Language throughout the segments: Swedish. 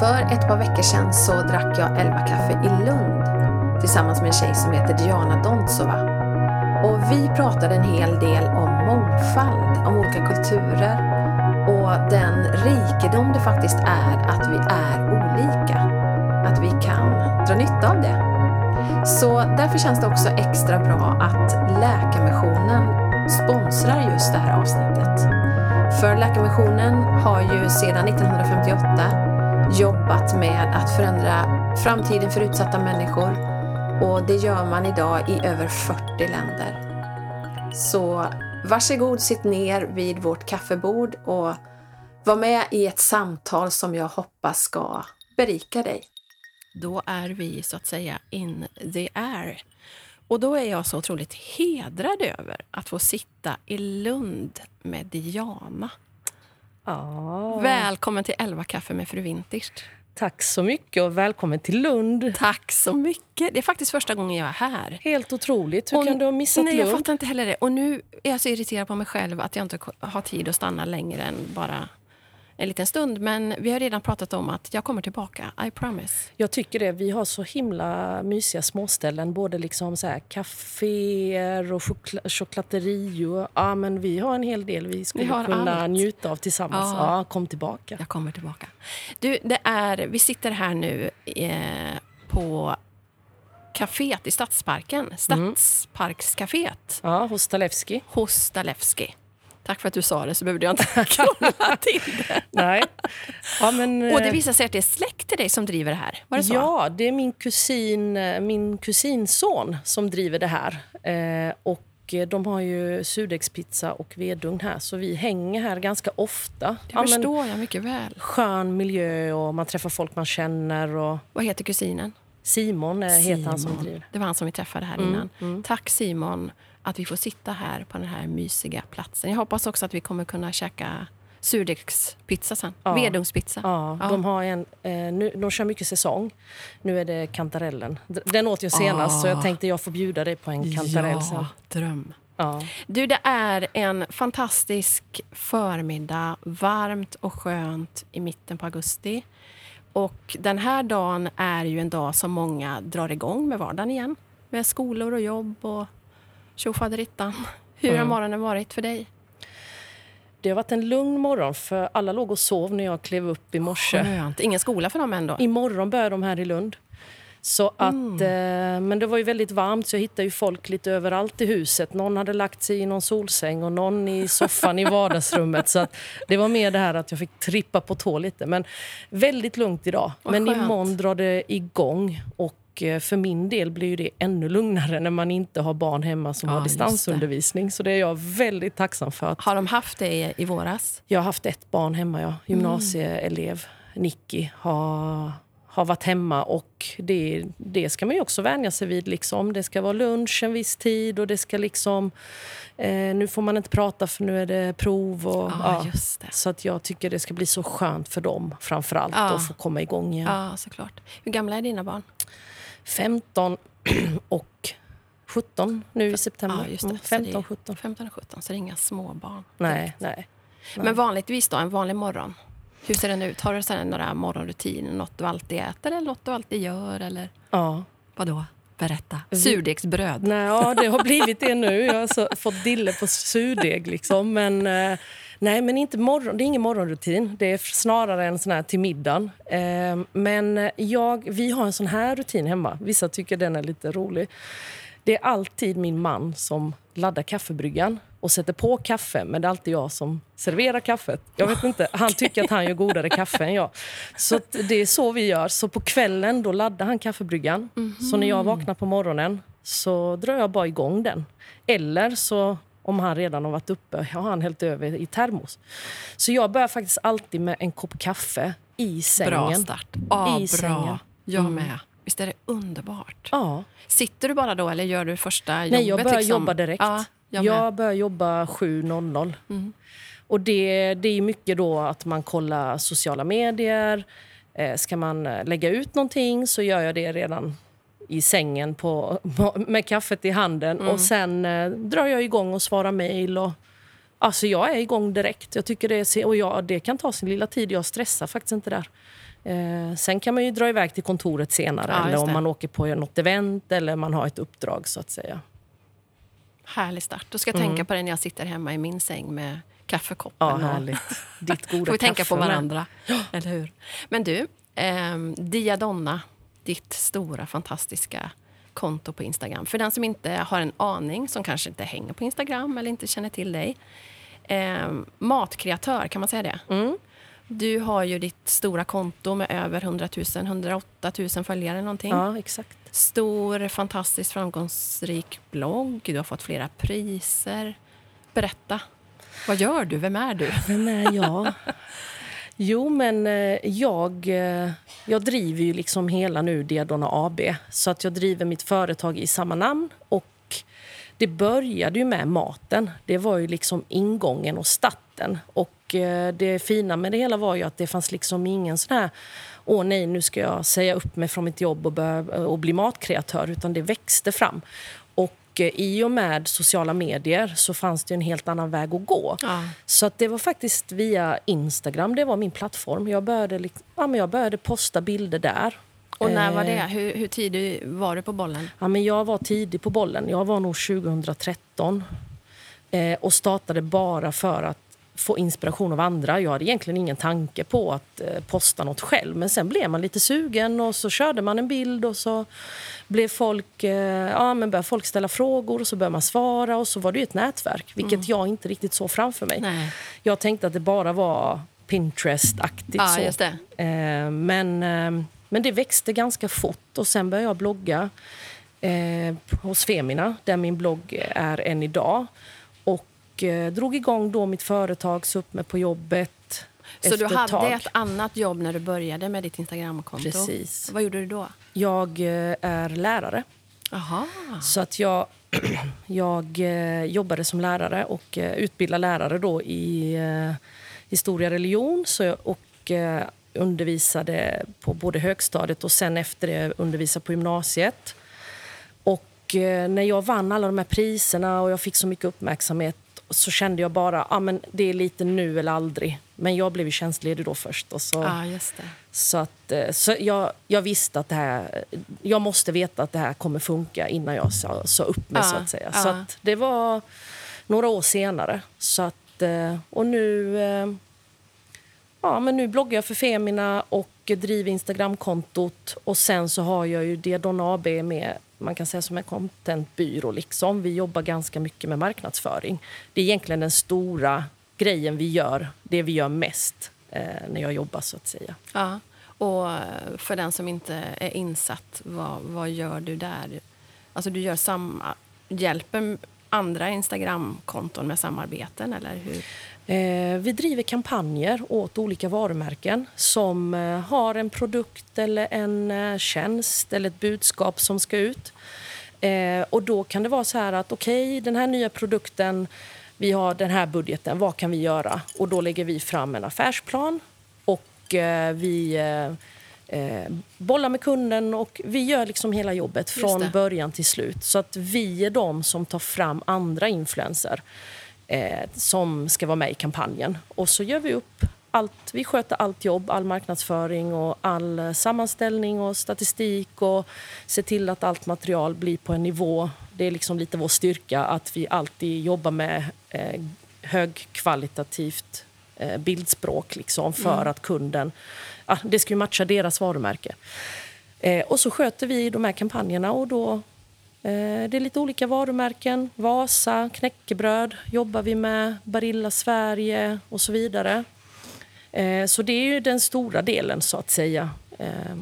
För ett par veckor sedan så drack jag elva kaffe i Lund tillsammans med en tjej som heter Diana Dontsova. Och vi pratade en hel del om mångfald, om olika kulturer och den rikedom det faktiskt är att vi är olika. Att vi kan dra nytta av det. Så därför känns det också extra bra att Läkarmissionen sponsrar just det här avsnittet. För Läkarmissionen har ju sedan 1958 jobbat med att förändra framtiden för utsatta människor och det gör man idag i över 40 länder. Så varsågod, sitt ner vid vårt kaffebord och var med i ett samtal som jag hoppas ska berika dig. Då är vi så att säga in the air. Och då är jag så otroligt hedrad över att få sitta i Lund med Diana. Ja. Välkommen till 11 kaffe med fru Winters. Tack så mycket och välkommen till Lund. Tack så mycket. Det är faktiskt första gången jag är här. Helt otroligt. Hur Och- kan du ha missat Nej, Lund? jag fattar inte heller det. Och nu är jag så irriterad på mig själv att jag inte har tid att stanna längre än bara en liten stund. Men vi har redan pratat om att jag kommer tillbaka. I promise. Jag tycker det. Vi har så himla mysiga småställen. Både liksom så här kaféer och chokla-. Ja, men vi har en hel del vi skulle har kunna allt. njuta av tillsammans. Ja. Ja. kom tillbaka. Jag kommer tillbaka. Du, det är, vi sitter här nu eh, på kaféet i Stadsparken. Stadsparkscaféet Ja, hos Stalewski. hos Stalewski. Tack för att du sa det, så behövde jag inte krångla till det. Nej. Ja, men, Och det eh, visar sig att det är släkt till dig som driver det här. Var det så? Ja, det är min, kusin, eh, min kusinson som driver det här. Eh, och eh, de har ju surdegspizza och vedugn här, så vi hänger här ganska ofta. Det Ja, förstår jag mycket väl. skön miljö och man träffar folk man känner. Och Vad heter kusinen? Simon, eh, heter han som driver. Det var han som vi träffade här innan. Tack Simon att vi får sitta här på den här mysiga platsen. Jag hoppas också att vi kommer kunna käka surdegspizza sen. Ja. Vedugnspizza. Ja, De, har en, eh, nu, de kör mycket säsong. Nu är det kantarellen. Den åt jag senast, så jag tänkte jag får bjuda dig på en kantarell sen. Ja, dröm. Ja. Du, det är en fantastisk förmiddag. Varmt och skönt i mitten på augusti. Och den här dagen är ju en dag som många drar igång med vardagen igen. Med skolor och jobb och tjofaderittan. Hur har morgonen varit för dig? Det har varit en lugn morgon, för alla låg och sov när jag klev upp i morse. Skönt. Ingen skola för dem ändå? Imorgon börjar de här i Lund. Så att, Mm. eh, men det var ju väldigt varmt så jag hittade ju folk lite överallt i huset. Någon hade lagt sig i någon solsäng och någon i soffan i vardagsrummet. Så att det var mer det här att jag fick trippa på tå lite. Men väldigt lugnt idag. Vad men skönt. imorgon drar det igång. Och eh, för min del blir det ännu lugnare när man inte har barn hemma som Ja, har distansundervisning. Så det är jag väldigt tacksam för. att Har de haft det i, våras? jag har haft ett barn hemma, ja. gymnasieelev. Nicky har, har varit hemma. och det, det ska man ju också vänja sig vid. Liksom. Det ska vara lunch en viss tid och det ska liksom... Eh, nu får man inte prata för nu är det prov. Och, Ja, just det. Så att jag tycker det ska bli så skönt för dem framför allt Ja. att få komma igång igen. Ja, såklart. Hur gamla är dina barn? 15 och 17 nu i september. Ja, just det. Mm, Så det är 15, 17. 15 och 17, så det är inga småbarn. Nej, nej. Men vanligtvis då, en vanlig morgon? Hur ser den ut? Har du sen några morgonrutiner? Något du alltid äter eller något du alltid gör? Eller Ja. vadå? Berätta. Surdegsbröd. Nej, ja, det har blivit det nu. Jag har så, fått dille på surdeg. Liksom. Men, eh, nej, men inte morgon, det är ingen morgonrutin. Det är snarare en sån här till middagen. Eh, men jag, vi har en sån här rutin hemma. Vissa tycker den är lite rolig. Det är alltid min man som laddar kaffebryggan och sätter på kaffe, men det är alltid jag som serverar kaffet. Jag vet inte, Han tycker att han gör godare kaffe än jag. Så det är så vi gör. Så på kvällen då laddar han kaffebryggan. Så när jag vaknar på morgonen så drar jag bara igång den. Eller så, om han redan har varit uppe, har han hällt över i termos. Så jag börjar faktiskt alltid med en kopp kaffe i sängen. Bra start. Ja, I bra. sängen. Jag med. Visst är det underbart? Ja. Sitter du bara då eller gör du första jobbet? Nej, jag börjar liksom? jobba direkt. Ja, jag jag, börjar jobba 7.00. Mm. Och det, det är mycket då att man kollar sociala medier. Eh, ska man eh, lägga ut någonting så gör jag det redan i sängen på, med kaffet i handen. Mm. Och sen eh, drar jag igång och svarar mejl. Alltså jag är igång direkt. Jag tycker det, är, och jag, det kan ta sin lilla tid. Jag stressar faktiskt inte där. Eh, sen kan man ju dra iväg till kontoret senare Ja, eller om man åker på något event eller man har ett uppdrag så att säga. Härlig start. Då ska jag tänka på det när jag sitter hemma i min säng med kaffekoppen. Ja, härligt. Ditt goda Får vi tänka på med. varandra. Eller hur? Men du, ehm, Diadonna, ditt stora fantastiska konto på Instagram. För den som inte har en aning, som kanske inte hänger på Instagram eller inte känner till dig. Ehm, matkreatör, kan man säga det? Mm. Du har ju ditt stora konto med över 100 000, 108 000 följare någonting. Ja, exakt. Stor, fantastiskt framgångsrik blogg. Du har fått flera priser. Berätta. Vad gör du? Vem är du? Vem är jag? Jo, men eh, jag, eh, jag driver ju liksom hela nu Diadona AB. Så att jag driver mitt företag i samma namn. Och det började ju med maten. Det var ju liksom ingången och starten. Och eh, det fina med det hela var ju att det fanns liksom ingen sån här åh nej, nu ska jag säga upp mig från mitt jobb och, börja, och bli matkreatör. Utan det växte fram. Och eh, i och med sociala medier så fanns det en helt annan väg att gå. Ja. Så att det var faktiskt via Instagram, det var min plattform. Jag började, ja, men jag började posta bilder där. Och när var Eh, det? Hur, hur tidig var du på bollen? Ja, men jag var tidig på bollen. Jag var nog 2013 eh, och startade bara för att få inspiration av andra. Jag hade egentligen ingen tanke på att eh, posta något själv. Men sen blev man lite sugen och så körde man en bild och så blev folk, eh, ja, men började folk ställa frågor och så började man svara och så var det ett nätverk, vilket jag inte riktigt såg framför mig. Nej. Jag tänkte att det bara var Pinterest-aktigt. Ja. Eh, men, eh, men det växte ganska fort och sen började jag blogga eh, hos Femina, där min blogg är än idag. Och eh, drog igång då mitt företag, så upp mig på jobbet Så du hade tag. ett annat jobb när du började med ditt Instagramkonto? Precis. Vad gjorde du då? Jag eh, är lärare. Jaha. Så att jag, jag eh, jobbade som lärare och eh, utbildade lärare då i eh, historia och religion. Så jag, och eh, undervisade på både högstadiet och sen efter det undervisade på gymnasiet. Och när jag vann alla de här priserna och jag fick så mycket uppmärksamhet så kände jag bara att ah, men det är lite nu eller aldrig. Men jag blev ju tjänstledig då först. Och så, det. så, att, eh, så jag, jag visste att det här... Jag måste veta att det här kommer funka innan jag sa, sa upp mig. Ja, så att säga. ja. Så att det var några år senare. Så att, eh, och nu, eh, ja, men nu bloggar jag för Femina och driver Instagramkontot. Och sen så har jag ju Diadon AB med man kan säga som en contentbyrå. Liksom. Vi jobbar ganska mycket med marknadsföring. Det är egentligen den stora grejen vi gör, det vi gör mest eh, när jag jobbar så att säga. Ja. Och eh, för den som inte är insatt, vad, vad gör du där? Alltså du gör samma, hjälper andra Instagramkonton med samarbeten eller hur? Eh, vi driver kampanjer åt olika varumärken som eh, har en produkt eller en eh, tjänst eller ett budskap som ska ut. Och då kan det vara så här att okej, den här nya produkten, vi har den här budgeten, vad kan vi göra? Och då lägger vi fram en affärsplan och vi bollar med kunden och vi gör liksom hela jobbet från början till slut. Så att vi är de som tar fram andra influenser eh, som ska vara med i kampanjen. Och så gör vi upp allt. Vi sköter allt jobb, all marknadsföring och all eh, sammanställning och statistik och ser till att allt material blir på en nivå. Det är liksom lite vår styrka att vi alltid jobbar med eh, högkvalitativt eh, bildspråk liksom, för att kunden... Ja, det ska ju matcha deras varumärke. Eh, och så sköter vi de här kampanjerna och då Det är lite olika varumärken. Vasa, knäckebröd jobbar vi med. Barilla Sverige och så vidare. Eh, Så det är ju den stora delen, så att säga. Eh,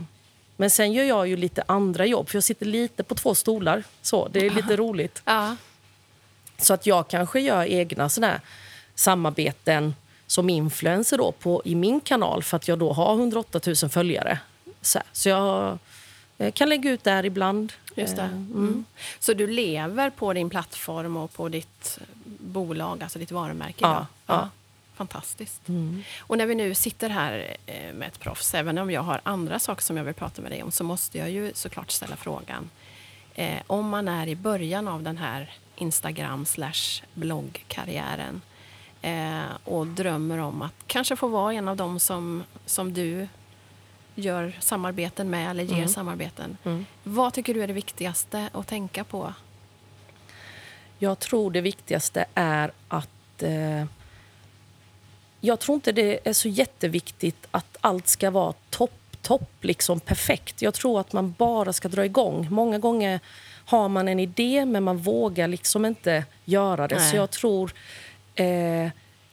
Men sen gör jag ju lite andra jobb, för jag sitter lite på två stolar. Så Det är lite roligt. Ja. Så att jag kanske gör egna såna här samarbeten som influencer då på, i min kanal för att jag då har 108 000 följare. Så, så jag eh, kan lägga ut där ibland. Just det. Eh, Mm. Så du lever på din plattform och på ditt bolag, alltså ditt varumärke Ja, idag? ja. Fantastiskt. Och när vi nu sitter här eh, med ett proffs, även om jag har andra saker som jag vill prata med dig om, så måste jag ju såklart ställa frågan. Eh, om man är i början av den här Instagram slash bloggkarriären eh, och drömmer om att kanske få vara en av dem som, som du gör samarbeten med eller ger Mm. samarbeten. Mm. Vad tycker du är det viktigaste att tänka på? Jag tror det viktigaste är att... Eh, jag tror inte det är så jätteviktigt att allt ska vara topp, topp, liksom perfekt. Jag tror att man bara ska dra igång. Många gånger har man en idé, men man vågar liksom inte göra det. Nej. Så jag tror... Eh,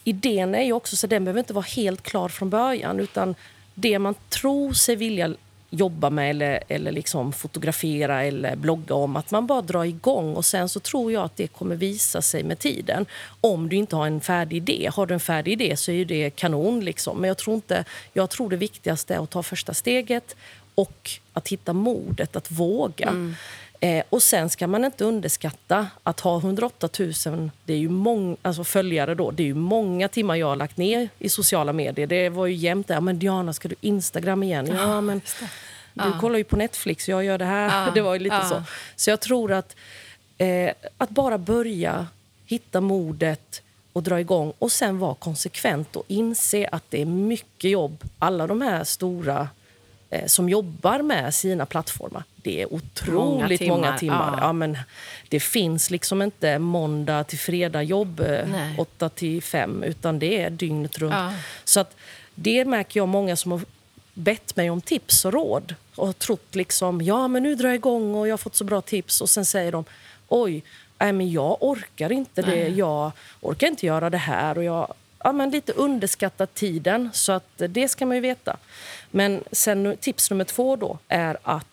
idén är ju också så den behöver inte vara helt klar från början. Utan det man tror sig vilja jobba med eller, eller liksom fotografera eller blogga om. Att man bara drar igång och sen så tror jag att det kommer visa sig med tiden. Om du inte har en färdig idé. Har du en färdig idé så är det kanon. Liksom. Men jag tror, inte, jag tror det viktigaste är att ta första steget och att hitta modet att våga. Mm. Eh, och sen ska man inte underskatta att ha 108 000 det är ju mång, alltså följare. Då, det är ju många timmar jag har lagt ner i sociala medier. Det var ju jämt där. Men Diana, ska du Instagram igen? Ja, men du Ja. kollar ju på Netflix, jag gör det här. Ja, Det var ju lite ja. så. Så jag tror att, eh, att bara börja, hitta modet och dra igång och sen vara konsekvent och inse att det är mycket jobb. Alla de här stora som jobbar med sina plattformar. Det är otroligt Många många timmar, timmar. ja. Ja, men det finns liksom inte måndag till fredag jobb eh, Nej. 8 till 5 utan det är dygnet runt. Ja. Så att det märker jag många som har bett mig om tips och råd och trott liksom, ja men nu drar jag igång och jag har fått så bra tips och sen säger de, oj, nej men jag orkar inte det, Nej. jag orkar inte göra det här och jag ja, men lite underskattat tiden så att det ska man ju veta. Men sen tips nummer två då är att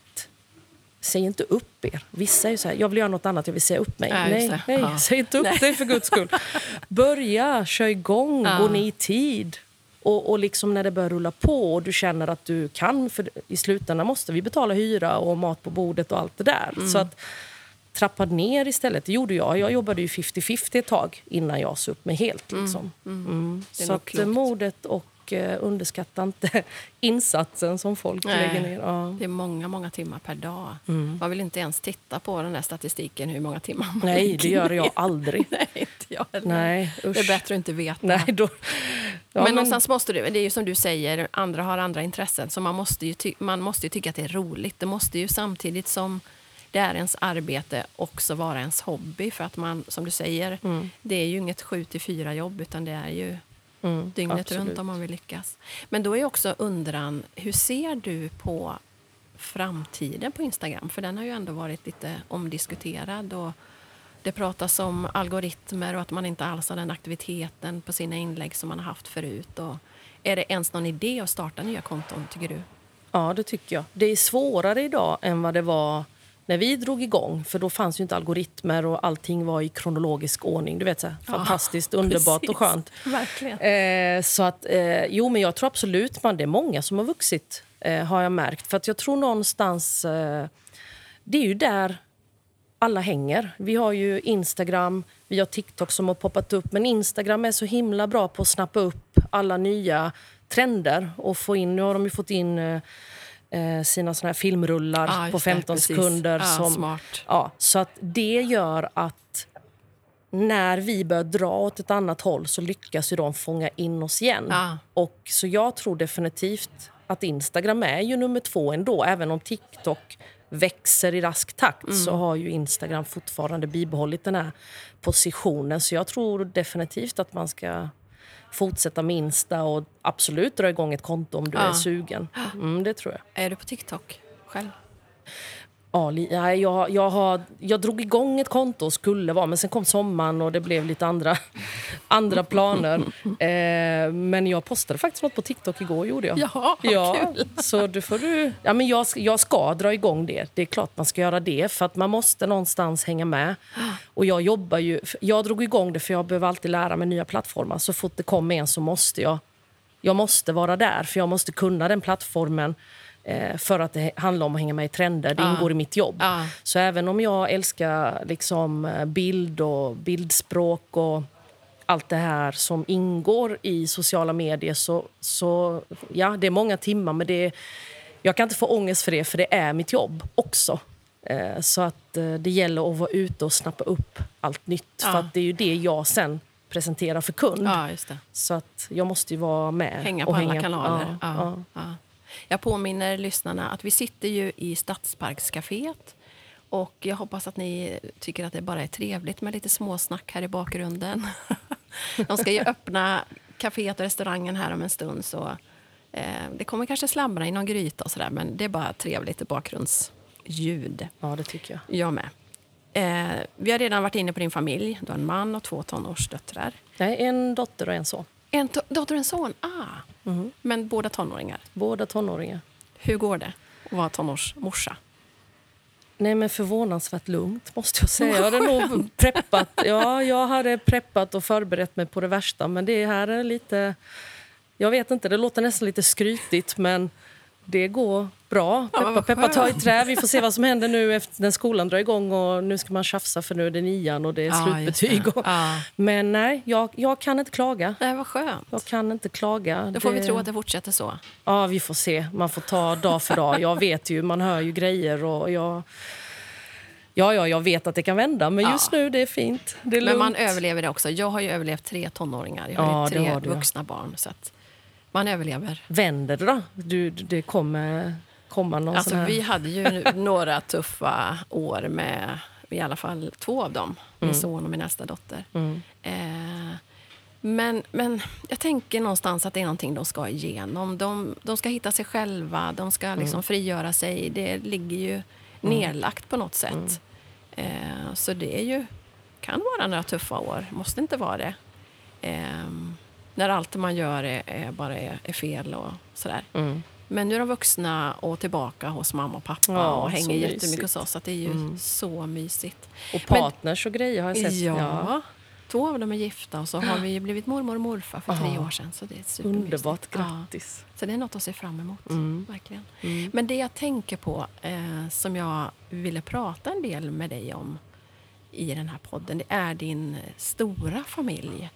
Säg inte upp er. Vissa är ju så här, jag vill göra något annat, jag vill säga upp mig. Ja, nej, nej Ja. säg inte upp Nej. dig för guds skull. Börja, kör igång, Ja. gå ner i tid. Och, och liksom när det börjar rulla på och du känner att du kan, för i slutändan måste vi betala hyra och mat på bordet och allt det där. Mm. Så att trappa ner istället, det gjorde jag. Jag jobbade ju 50-50 ett tag innan jag sa upp mig helt. Liksom. Mm. Är Så att klokt. modet och eh, underskatta inte insatsen som folk Nej. lägger ner. Ja. Det är många, många timmar per dag. Mm. Man vill inte ens titta på den där statistiken hur många timmar man Nej, det gör jag aldrig. Nej, inte jag heller. Nej, Det är bättre att inte veta. Nej, då, ja, men, någonstans måste du, det är ju som du säger, andra har andra intressen. Så man måste, ju ty, man måste ju tycka att det är roligt. Det måste ju samtidigt som det är ens arbete också vara ens hobby. För att man, som du säger, Mm. det är ju inget 7 till 4 jobb utan det är ju Mm, dygnet absolut. runt om man vill lyckas. Men då är också undran, hur ser du på framtiden på Instagram? För den har ju ändå varit lite omdiskuterad. Och det pratas om algoritmer och att man inte alls har den aktiviteten på sina inlägg som man har haft förut. Och är det ens någon idé att starta nya konton, tycker du? Ja, det tycker jag. Det är svårare idag än vad det var när vi drog igång. För då fanns ju inte algoritmer och allting var i kronologisk ordning. Du vet, så här, Ja, fantastiskt, underbart och precis. skönt. Verkligen. Eh, så att, eh, jo, men jag tror absolut man, det är många som har vuxit, eh, har jag märkt. För att jag tror någonstans, eh, det är ju där alla hänger. Vi har ju Instagram, vi har TikTok som har poppat upp. Men Instagram är så himla bra på att snappa upp alla nya trender. Och få in, nu har de ju fått in eh, sina såna här filmrullar just på det, 15 precis. sekunder. Ja, som, smart. Ja, så att det gör att när vi börjar dra åt ett annat håll så lyckas ju de fånga in oss igen. Ja. Och så jag tror definitivt att Instagram är ju nummer två ändå. Även om TikTok växer i rask takt Mm. så har ju Instagram fortfarande bibehållit den här positionen. Så jag tror definitivt att man ska fortsätta med Insta och absolut dra igång ett konto om du Ja. är sugen. Mm, det tror jag. Är du på TikTok själv? Ja, li- nej, jag, jag, har, jag drog igång ett konto och skulle vara, men sen kom sommaren och det blev lite andra, andra planer. Eh, men jag postade faktiskt något på TikTok igår. gjorde jag. Ja, vad ja, kul. Så du får du, ja, men jag, jag ska dra igång det. Det är klart man ska göra det, för att man måste någonstans hänga med. Och jag jobbar ju, jag drog igång det för jag behöver alltid lära mig nya plattformar. Så fort det kommer en så måste jag jag måste vara där, för jag måste kunna den plattformen för att det handlar om att hänga med i trender. Det ingår i mitt jobb. Så även om jag älskar liksom, eh, bild och bildspråk och allt det här som ingår i sociala medier så, så ja, det är många timmar, men det jag kan inte få ångest för det, för det är mitt jobb också. Eh, så att eh, det gäller att vara ute och snappa upp allt nytt, Ja. för att det är ju det jag sen presenterar för kund. Ja. Så att jag måste ju vara med. Hänga på och alla kanaler. Ja, ja. ja. Jag påminner lyssnarna att vi sitter ju i Stadsparkscaféet. Och jag hoppas att ni tycker att det bara är trevligt med lite småsnack här i bakgrunden. De ska ju öppna kaféet och restaurangen här om en stund. Så eh, Det kommer kanske slamra i någon gryta och sådär, men det är bara trevligt bakgrundsljud. Ja, det tycker jag. Jag med. Eh, vi har redan varit inne på din familj. Du har en man och två tonårsdöttrar. Nej, en dotter och en son. En dotter och en son? Ah. Men båda tonåringar. Båda tonåringar. Hur går det att vara tonårsmorsa? Nej, men förvånansvärt lugnt måste jag säga. Jag hade nog preppat, ja, jag hade preppat och förberett mig på det värsta, men det här är lite... Jag vet inte, det låter nästan lite skrytigt, men det går bra. Ja, Peppa, peppa, ta i trä. Vi får se vad som händer nu efter när skolan drar igång och nu ska man tjafsa för nu är det nian och det är Ja, slutbetyg. det. Och, Ja. Men nej, jag, jag kan inte klaga. Nej, vad skönt. Jag kan inte klaga. Då får vi Det- tro att det fortsätter så. Ja, vi får se. Man får ta dag för dag. Jag vet ju, man hör ju grejer och jag... Ja, ja, jag vet att det kan vända, men Ja. just nu det är fint. Det är Men man överlever det också. Jag har ju överlevt tre tonåringar. Jag har Ja, tre ja. vuxna barn. Så att man överlever. Vänder det då? Du, det kommer komma någon Alltså, vi hade ju några tuffa år med i alla fall två av dem. Min son och min nästa dotter. Mm. Eh, men, men jag tänker någonstans att det är någonting de ska igenom. De, de ska hitta sig själva, de ska liksom frigöra sig. Det ligger ju nedlagt på något sätt. Eh, så det är ju, kan vara några tuffa år, måste inte vara det. Eh, när allt man gör är, är bara är, är fel och sådär. Mm. Men nu är de vuxna och tillbaka hos mamma och pappa Ja, och hänger jättemycket mysigt. hos oss. Så det är ju Mm. så mysigt. Och partners och grejer har jag sett. Ja, två av dem är gifta och så har vi blivit mormor och morfar för tre Ja. år sedan. Så det är supermysigt. Underbart, Ja, grattis. så det är något att se fram emot. Mm. Verkligen. Mm. Men det jag tänker på, eh, som jag ville prata en del med dig om i den här podden, det är din stora familj.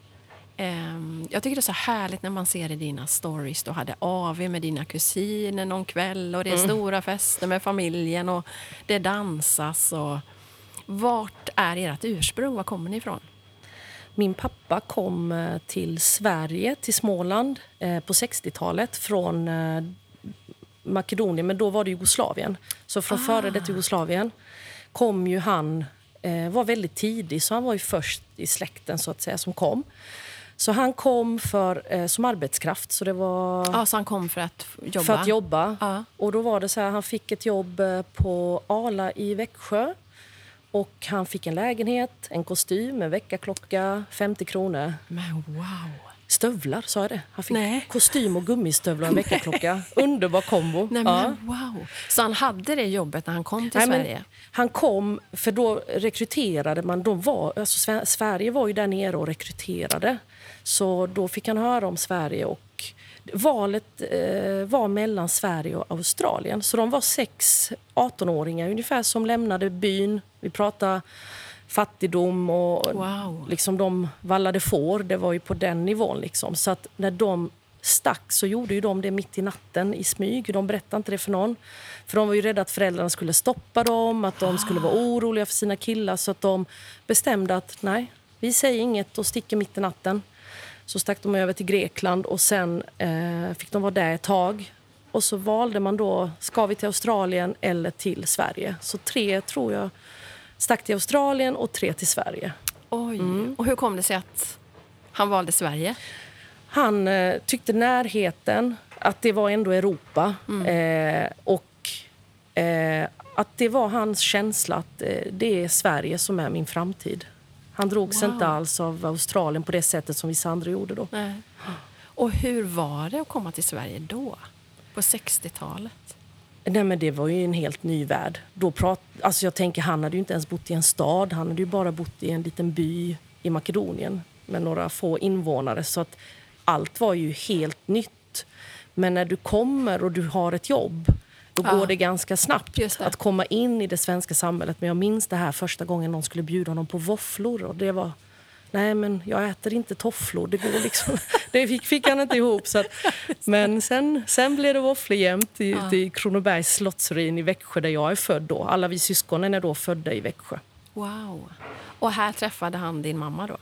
Ehm, jag tycker det är så härligt när man ser i dina stories. Du hade AV med dina kusiner någon kväll och det är stora fester med familjen och det dansas. Och... Vart är ert ursprung? Var kommer ni ifrån? Min pappa kom eh, till Sverige, till Småland, eh, på 60-talet från eh, Makedonien, men då var det Jugoslavien. Så från före det Jugoslavien kom ju han, var väldigt tidig, så han var ju först i släkten så att säga som kom. Så han kom för, eh, som arbetskraft, så det var Ja, så han kom för att jobba? för att jobba. Ja. Och då var det så här, han fick ett jobb eh, på Ala i Växjö. Och han fick en lägenhet, en kostym, en väckarklocka, 50 kronor. Men wow! Stövlar, sa jag det? Han fick Nej. kostym och gummistövlar och en väckarklocka. Underbar kombo. Nej, Ja. men wow! Så han hade det jobbet när han kom till Nej, Sverige? han kom, för då rekryterade man. De var, alltså Sve- Sverige var ju där nere och rekryterade. Så då fick han höra om Sverige. och Valet eh, var mellan Sverige och Australien. Så de var sex 18-åringar ungefär som lämnade byn. Vi pratar fattigdom och Wow. liksom de vallade får. Det var ju på den nivån. Liksom. Så att när de stack så gjorde ju de det mitt i natten i smyg. De berättade inte det för någon. För de var ju rädda att föräldrarna skulle stoppa dem, att de skulle vara oroliga för sina killar. Så att de bestämde att nej, vi säger inget och sticker mitt i natten. Så stack de över till Grekland och sen eh, fick de vara där ett tag. Och så valde man då, ska vi till Australien eller till Sverige? Så tre tror jag stack till Australien och tre till Sverige. Oj! Och hur kom det sig att han valde Sverige? Han eh, tyckte närheten, att det var ändå Europa. Eh, och eh, att det var hans känsla att eh, det är Sverige som är min framtid. Han drogs Wow. inte alls av Australien på det sättet som vissa andra gjorde då. Nej. Och hur var det att komma till Sverige då? På 60-talet? Nej, men det var ju en helt ny värld. Då prat, alltså jag tänker, han hade ju inte ens bott i en stad. Han hade ju bara bott i en liten by i Makedonien med några få invånare. Så att allt var ju helt nytt. Men när du kommer och du har ett jobb då Ja. går det ganska snabbt det. att komma in i det svenska samhället. Men jag minns det här första gången någon skulle bjuda honom på våfflor. Och det var... Nej, men jag äter inte tofflor. Det går liksom... Det fick, fick han inte ihop. Så att, men sen, sen blev det våfflor jämt i, Ja. i Kronobergs slottsruin i Växjö där jag är född. Då. Alla vi syskonen är då födda i Växjö. Wow! Och här träffade han din mamma då?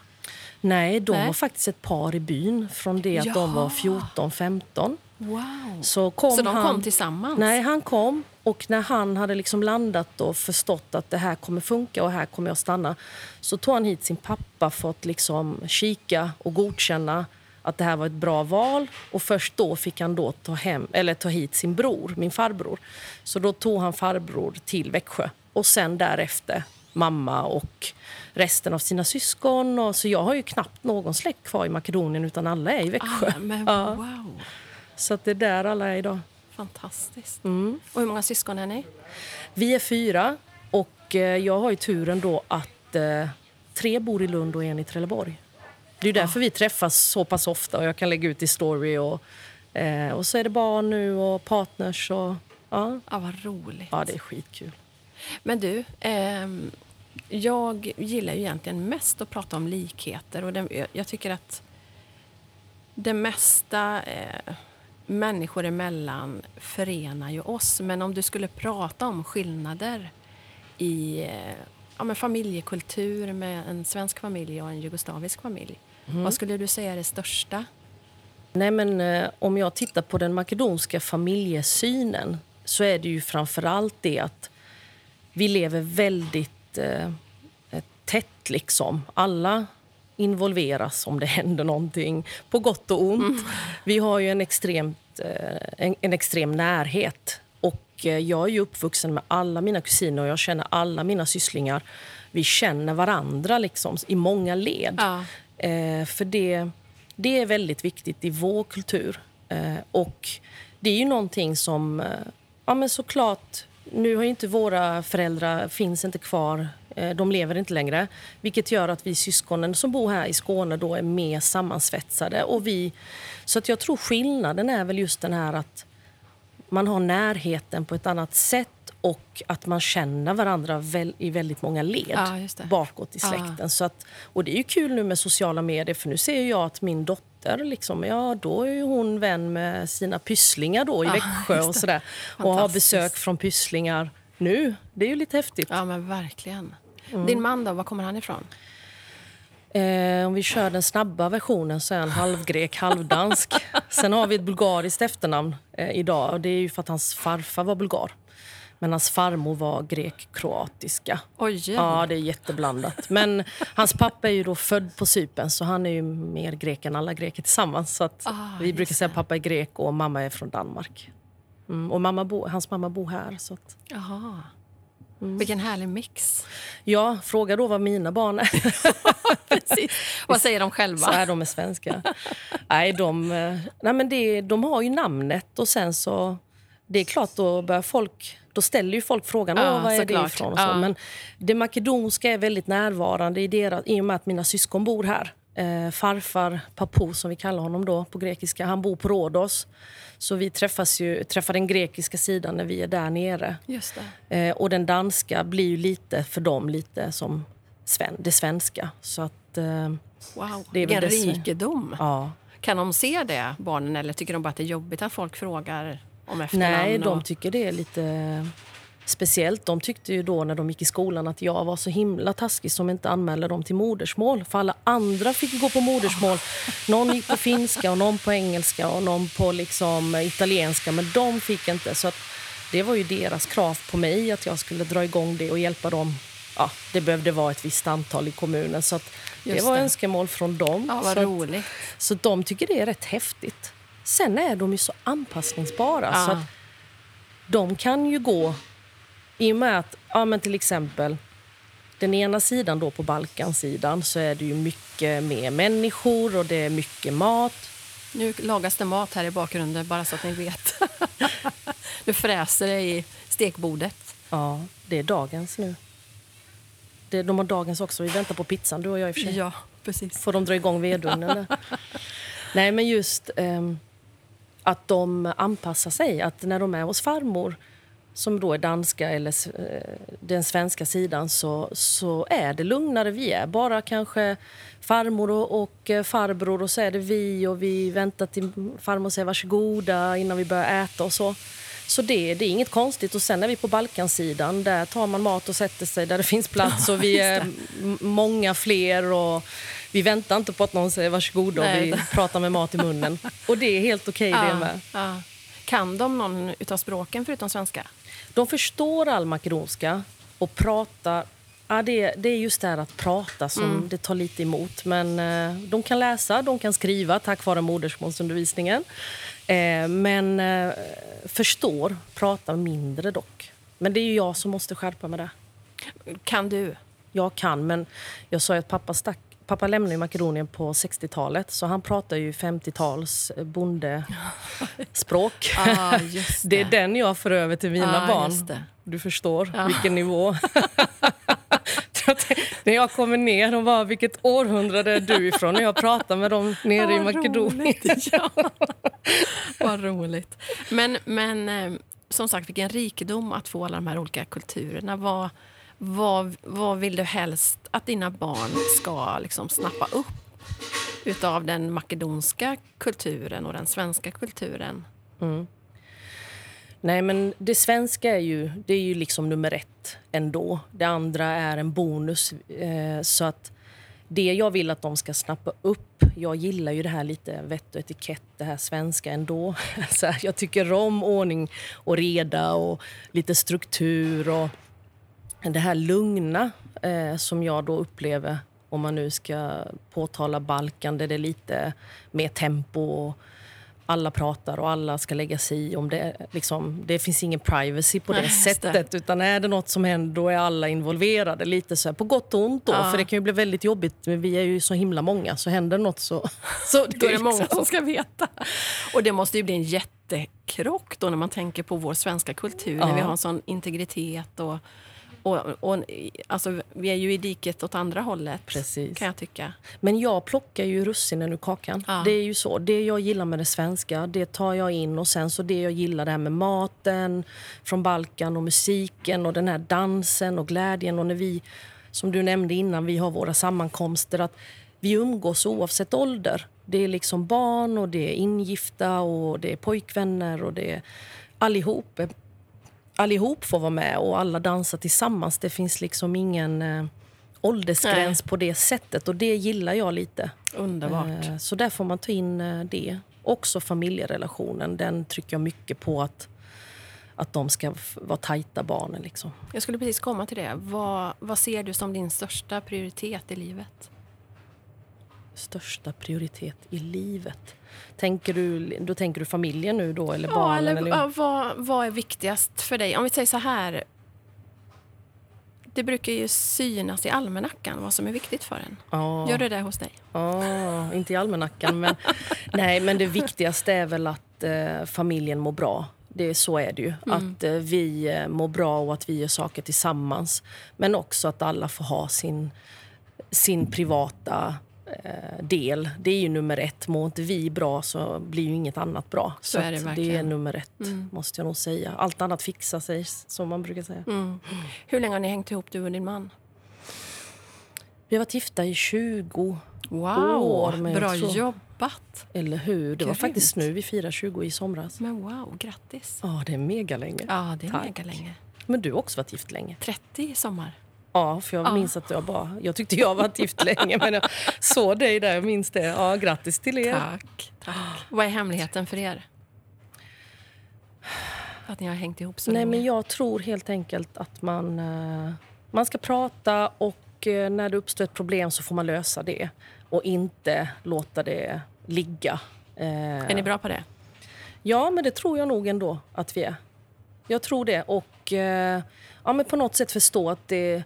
Nej, de Nej. var faktiskt ett par i byn från det att de var Jaha. 14-15. Wow. Så, kom Så de han, kom tillsammans? Nej, han kom. Och när han hade liksom landat och förstått att det här kommer funka och här kommer jag stanna så tog han hit sin pappa för att liksom kika och godkänna att det här var ett bra val. Och Först då fick han då ta, hem, eller ta hit sin bror, min farbror. Så då tog han farbror till Växjö. Och sen därefter mamma och resten av sina syskon. Och, så jag har ju knappt någon släkt kvar i Makedonien utan alla är i Växjö. Ah, men Ja. Så att det är där alla är idag. Fantastiskt. Mm. Och hur många syskon är ni? Vi är fyra och eh, jag har ju turen då att eh, tre bor i Lund och en i Trelleborg. Det är därför vi träffas så pass ofta och jag kan lägga ut i story och, eh, och så är det barn nu och partners och ja, Ja, vad roligt. ja det är skitkul. Men du, ehm, jag gillar ju egentligen mest att prata om likheter. Och det, jag- jag tycker att det mesta eh, människor emellan förenar ju oss. Men om du skulle prata om skillnader i eh, ja, men familjekultur med en svensk familj och en jugoslavisk familj. Vad skulle du säga är det största? Nej, men, eh, om jag tittar på den makedonska familjesynen så är det ju framför allt det att vi lever väldigt eh, tätt. liksom. Alla involveras om det händer någonting, på gott och ont. Vi har ju en, extremt, eh, en, en extrem närhet. Och eh, Jag är uppvuxen med alla mina kusiner och jag känner alla mina sysslingar. Vi känner varandra liksom, i många led. Ja. Eh, för det, det är väldigt viktigt i vår kultur. Eh, och det är ju någonting som... Ja, men såklart, nu har inte våra föräldrar finns inte kvar. Eh, de lever inte längre. Vilket gör att vi syskonen som bor här i Skåne då är mer sammansvetsade. Och vi, så att jag tror skillnaden är väl just den här att man har närheten på ett annat sätt och att man känner varandra väl, i väldigt många led Ja, bakåt i Ja. släkten. Så att, och det är ju kul nu med sociala medier för nu ser jag att min dotter, liksom, ja, då är hon vän med sina pysslingar då i Ja, Växjö och sådär. Och har besök från pysslingar nu. Det är ju lite häftigt. Ja, men verkligen. Mm. Din man då, var kommer han ifrån? Eh, om vi kör den snabba versionen så är han halvgrek, halvdansk. Sen har vi ett bulgariskt efternamn eh, idag. Och det är ju för att hans farfar var bulgar. Men hans farmor var grek-kroatiska. Ja, det är jätteblandat. Men hans pappa är ju då född på Cypern så han är ju mer grek än alla greker tillsammans. Så Ah, vi brukar säga att pappa är grek och mamma är från Danmark. Mm, och mamma bo, hans mamma bor här. Så att, Jaha. Mm. Vilken härlig mix. ja, fråga då vad mina barn är. Precis. Vad säger de själva? Så är de är svenska. nej, de, eh, nej, men det, de har ju namnet och sen så... Det är klart, då börjar folk... Då ställer ju folk frågan Ja, vad är det ifrån. Och så. Ja. Men det makedonska är väldigt närvarande i, deras, i och med att mina syskon bor här. Eh, farfar Papu, som vi kallar honom då på grekiska, han bor på Rhodos. Så vi träffas ju, träffar den grekiska sidan när vi är där nere. Just. Eh, och den danska blir ju lite för dem lite som sven, det svenska. Så att... Eh, Wow, Det är vilken rikedom. ja. Kan de se det, barnen, eller tycker de bara att det är jobbigt att folk frågar om efternamn? Nej, de och... tycker det är lite speciellt. De tyckte ju då när de gick i skolan att jag var så himla taskig som inte anmälde dem till modersmål. För alla andra fick gå på modersmål. Någon gick på finska, och någon på engelska och någon på liksom italienska. Men de fick inte. Så att det var ju deras krav på mig att jag skulle dra igång det och hjälpa dem. Ja, det behövde vara ett visst antal i kommunen. Så att det var det. önskemål från dem. Ja, så vad att- roligt. så de tycker det är rätt häftigt. Sen är de ju så anpassningsbara. Ja. Så att de kan ju gå... I och med att, ja, men till exempel den ena sidan då på Balkansidan så är det ju mycket mer människor och det är mycket mat. Nu lagas det mat här i bakgrunden, bara så att ni vet. nu fräser det i stekbordet. Ja, det är dagens nu. Det, de har dagens också. Vi väntar på pizzan, du och jag i och för sig. Ja, precis. Får de dra igång vedugnen? Nej, men just ehm, att de anpassar sig. Att när de är hos farmor, som då är danska eller eh, den svenska sidan, så, så är det lugnare. Vi är bara kanske farmor och, och eh, farbror och så är det vi och vi väntar till farmor säger varsågoda innan vi börjar äta och så. Så det, det är inget konstigt. Och sen är vi på Balkansidan. Där tar man mat och sätter sig där det finns plats. Och vi är många fler. Och vi väntar inte på att någon säger varsågod och vi pratar med mat i munnen. Och det är helt okej det Ja, med. Kan de någon utav språken förutom svenska? De förstår all makedonska och pratar... Ja, det, det är just det här att prata som Mm. det tar lite emot. Men eh, de kan läsa, de kan skriva tack vare modersmålsundervisningen. Eh, men eh, förstår, pratar mindre dock. Men det är ju jag som måste skärpa med det. Kan du? Jag kan, men jag sa ju att pappa stack Pappa lämnade Makedonien på 60-talet så han pratar ju 50-tals bondespråk. Ja, just Det är den jag för över till mina Ja, barn. det. Du förstår Ja. vilken nivå. När jag kommer ner och bara, vilket århundrade är du ifrån? När jag pratar med dem nere i Vad Makedonien. roligt, Ja. Vad roligt. Men, men eh, som sagt, vilken rikedom att få alla de här olika kulturerna. Vad, vad, vad vill du helst att dina barn ska liksom snappa upp utav den makedonska kulturen och den svenska kulturen? Mm. Nej, men det svenska är ju, det är ju liksom nummer ett ändå. Det andra är en bonus. Eh, så att det jag vill att de ska snappa upp... Jag gillar ju det här lite vett och etikett, det här svenska ändå. Så här, jag tycker om ordning och reda och lite struktur. och det här lugna eh, som jag då upplever om man nu ska påtala Balkan där det är lite mer tempo och alla pratar och alla ska lägga sig i. Om det, liksom, det finns ingen privacy på det Nej, just det. sättet. Utan är det något som händer då är alla involverade. Lite så här, på gott och ont. Då, Ja. För det kan ju bli väldigt jobbigt. Men vi är ju så himla många. Så händer något så... så Då är det många liksom- som ska veta. Och det måste ju bli en jättekrock då när man tänker på vår svenska kultur. När Ja. vi har en sån integritet och, och, och alltså, vi är ju i diket åt andra hållet. Precis. Kan jag tycka. Men jag plockar ju russinen ur kakan. Ja. Det är ju så. Det jag gillar med det svenska, det tar jag in. Och sen så det jag gillar det här med maten från Balkan och musiken och den här dansen och glädjen. Och när vi, som du nämnde innan, vi har våra sammankomster. att Vi umgås oavsett ålder. Det är liksom barn och det är ingifta och det är pojkvänner och det är allihop. Allihop får vara med och alla dansar tillsammans. Det finns liksom ingen eh, åldersgräns på det sättet och det gillar jag lite. Underbart. Eh, Så där får man ta in eh, det. Också familjerelationen, den trycker jag mycket på att, att de ska vara tajta barnen. Liksom. Jag skulle precis komma till det. Vad, vad ser du som din största prioritet i livet? Största prioritet i livet. Tänker du, då tänker du familjen nu då, eller Ja, barnen? eller, ja, vad, vad är viktigast för dig? Om vi säger så här. Det brukar ju synas i almanackan vad som är viktigt för en. Ja. Gör det det hos dig? Ja, inte i almanackan. Men, nej, men det viktigaste är väl att eh, familjen mår bra. Det, så är det ju. Att eh, vi eh, mår bra och att vi gör saker tillsammans. Men också att alla får ha sin, sin privata del. Det är ju nummer ett. Mår inte vi bra så blir ju inget annat bra. Så är det att det är verkligen. nummer ett, måste jag nog säga. Allt annat fixar sig, som man brukar säga. Mm. Hur länge har ni hängt ihop, du och din man? Vi har varit gifta i 20 Wow, år, bra jobbat! eller hur? Det var Grymt. faktiskt nu vi firar 20 i somras. Men wow, grattis! Ja, det är mega länge. Ja, det är Tack. mega länge. Men du har också varit gift länge. 30 i sommar. Ja, för jag Ja. minns att jag bara... Jag tyckte jag varit gift länge, men jag såg dig där. Jag minns det. Ja, grattis till er. Tack, tack. Vad är hemligheten för er? Att ni har hängt ihop så Nej, länge? men jag tror helt enkelt att man, eh, man ska prata och eh, när det uppstår ett problem så får man lösa det och inte låta det ligga. Eh, Är ni bra på det? Ja, men det tror jag nog ändå att vi är. Jag tror det. Och ja, men på något sätt förstå att det...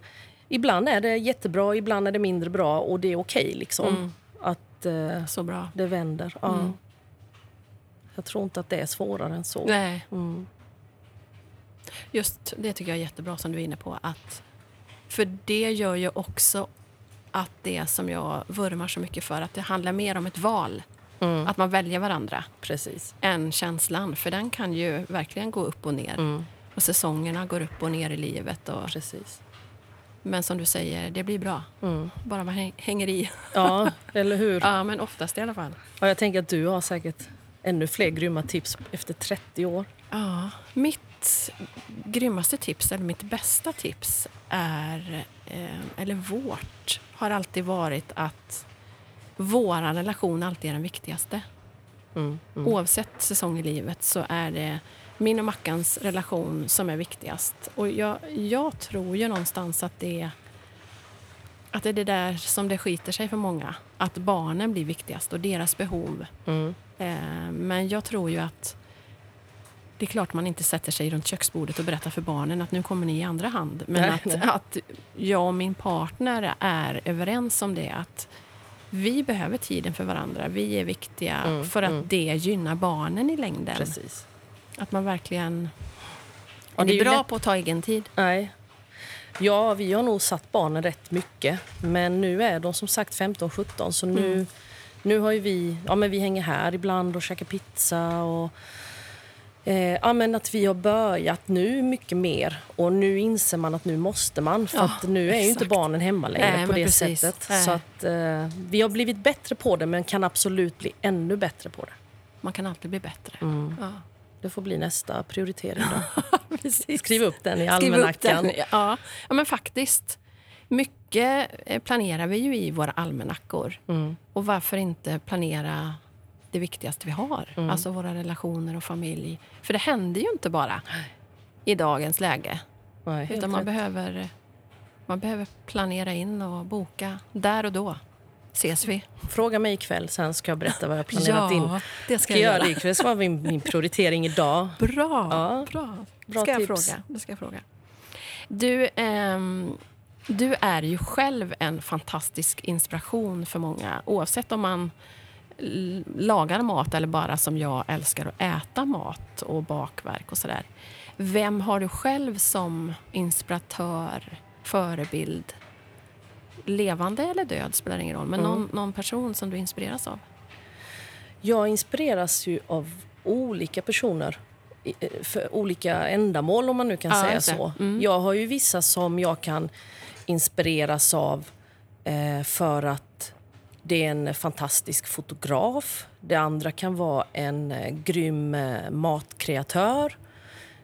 Ibland är det jättebra, ibland är det mindre bra och det är okej. liksom. Mm. Att eh, Så bra. det vänder. Ja. Mm. Jag tror inte att det är svårare än så. Nej, Mm. just det tycker jag är jättebra som du är inne på. Att, för det gör ju också att det som jag vurmar så mycket för, att det handlar mer om ett val. Mm. Att man väljer varandra Precis. än känslan. För den kan ju verkligen gå upp och ner. Mm. Och säsongerna går upp och ner i livet. Och, Precis. men som du säger, det blir bra. Mm. Bara man häng- hänger i. Ja, eller hur? Ja, men oftast i alla fall. Ja, jag tänker att du har säkert ännu fler grymma tips efter 30 år. Ja, mitt grymmaste tips, eller mitt bästa tips, är, eh, eller vårt, har alltid varit att vår relation alltid är den viktigaste. Mm, mm. Oavsett säsong i livet så är det min och Mackans relation som är viktigast. Och jag, jag tror ju någonstans att det är att det är det där som det skiter sig för många. Att barnen blir viktigast och deras behov. Mm. Eh, men jag tror ju att det är klart man inte sätter sig runt köksbordet och berättar för barnen att nu kommer ni i andra hand. Men Nej, att, nej. att jag och min partner är överens om det. Att vi behöver tiden för varandra. Vi är viktiga Mm, för att mm. det gynnar barnen i längden. Precis. Att man verkligen... Är ju bra lätt- på att ta egen tid. Nej. Ja, vi har nog satt barnen rätt mycket. Men nu är de som sagt 15-17 så nu, Mm. nu har ju vi... Ja, men vi hänger här ibland och käkar pizza. Och, eh, ja, men att vi har börjat nu mycket mer. Och nu inser man att nu måste man. För Ja, nu är ju inte barnen hemma längre Nej, på det precis. sättet. Nej. Så att eh, vi har blivit bättre på det men kan absolut bli ännu bättre på det. Man kan alltid bli bättre. Mm. Ja. Det får bli nästa prioritering. Skriv upp den i almanackan. Ja. ja, men faktiskt. Mycket eh, planerar vi ju i våra almanackor. Mm. Och varför inte planera det viktigaste vi har? Mm. Alltså våra relationer och familj. För det händer ju inte bara i dagens läge. Nej, Utan man rätt. behöver, man behöver planera in och boka. Där och då ses vi. Fråga mig ikväll, sen ska jag berätta vad jag planerat in. det Ska jag göra ikväll? Det ska vara min, min prioritering idag. Bra! Ja. bra. Bra ska jag tips. fråga. Det ska jag fråga. Du, ehm, du är ju själv en fantastisk inspiration för många oavsett om man lagar mat eller bara som jag älskar att äta mat och bakverk och sådär. Vem har du själv som inspiratör, förebild? Levande eller död spelar ingen roll, men Mm. någon, någon person som du inspireras av? Jag inspireras ju av olika personer eh, för olika ändamål, om man nu kan Ja, säga just det. så. Mm. Jag har ju vissa som jag kan inspireras av eh, för att det är en fantastisk fotograf. Det andra kan vara en eh, grym eh, matkreatör.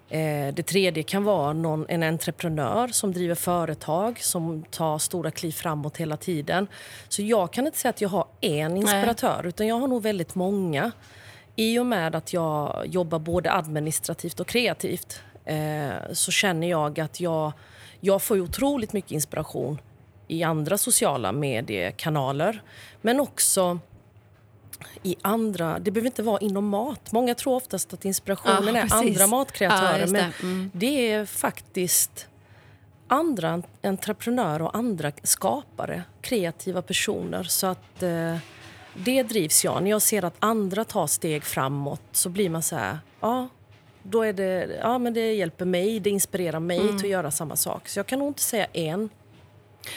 Eh, det tredje kan vara någon, en entreprenör som driver företag som tar stora kliv framåt hela tiden. Så jag kan inte säga att jag har en inspiratör, utan jag har nog väldigt många. I och med att jag jobbar både administrativt och kreativt eh, så känner jag att jag, jag får otroligt mycket inspiration i andra sociala mediekanaler. Men också i andra... Det behöver inte vara inom mat. Många tror oftast att inspirationen Ja, är andra matkreatörer. Ja, men det. Mm. det är faktiskt andra entreprenörer och andra skapare, kreativa personer. Så att eh, det drivs jag. När jag ser att andra tar steg framåt så blir man så här, ja, då är det, ja men det hjälper mig, det inspirerar mig Mm. till att göra samma sak. Så jag kan nog inte säga en.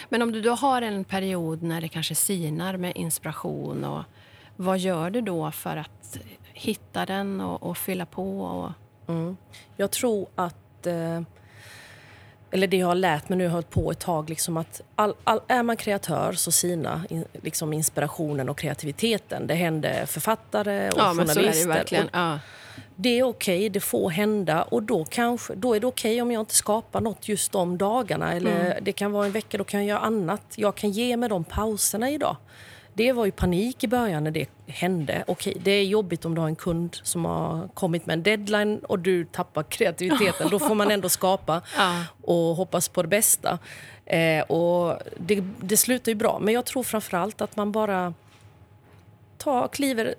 Men om du då har en period när det kanske sinar med inspiration, och vad gör du då för att hitta den och, och fylla på? Och, Mm. Jag tror att... Eh, eller det jag har lärt mig nu, jag har hållit på ett tag, liksom att all, all, är man kreatör så sina in, liksom inspirationen och kreativiteten. Det händer författare och ja, men så är det journalister. verkligen. Och Ja. det är okej, det får hända och då, kanske, då är det okej om jag inte skapar något just de dagarna. Eller Mm. Det kan vara en vecka, då kan jag göra annat. Jag kan ge mig de pauserna idag. Det var ju panik i början när det hände. Okej, det är jobbigt om du har en kund som har kommit med en deadline och du tappar kreativiteten. Då får man ändå skapa och hoppas på det bästa. Eh, och det, det slutar ju bra. Men jag tror framförallt att man bara tar, kliver,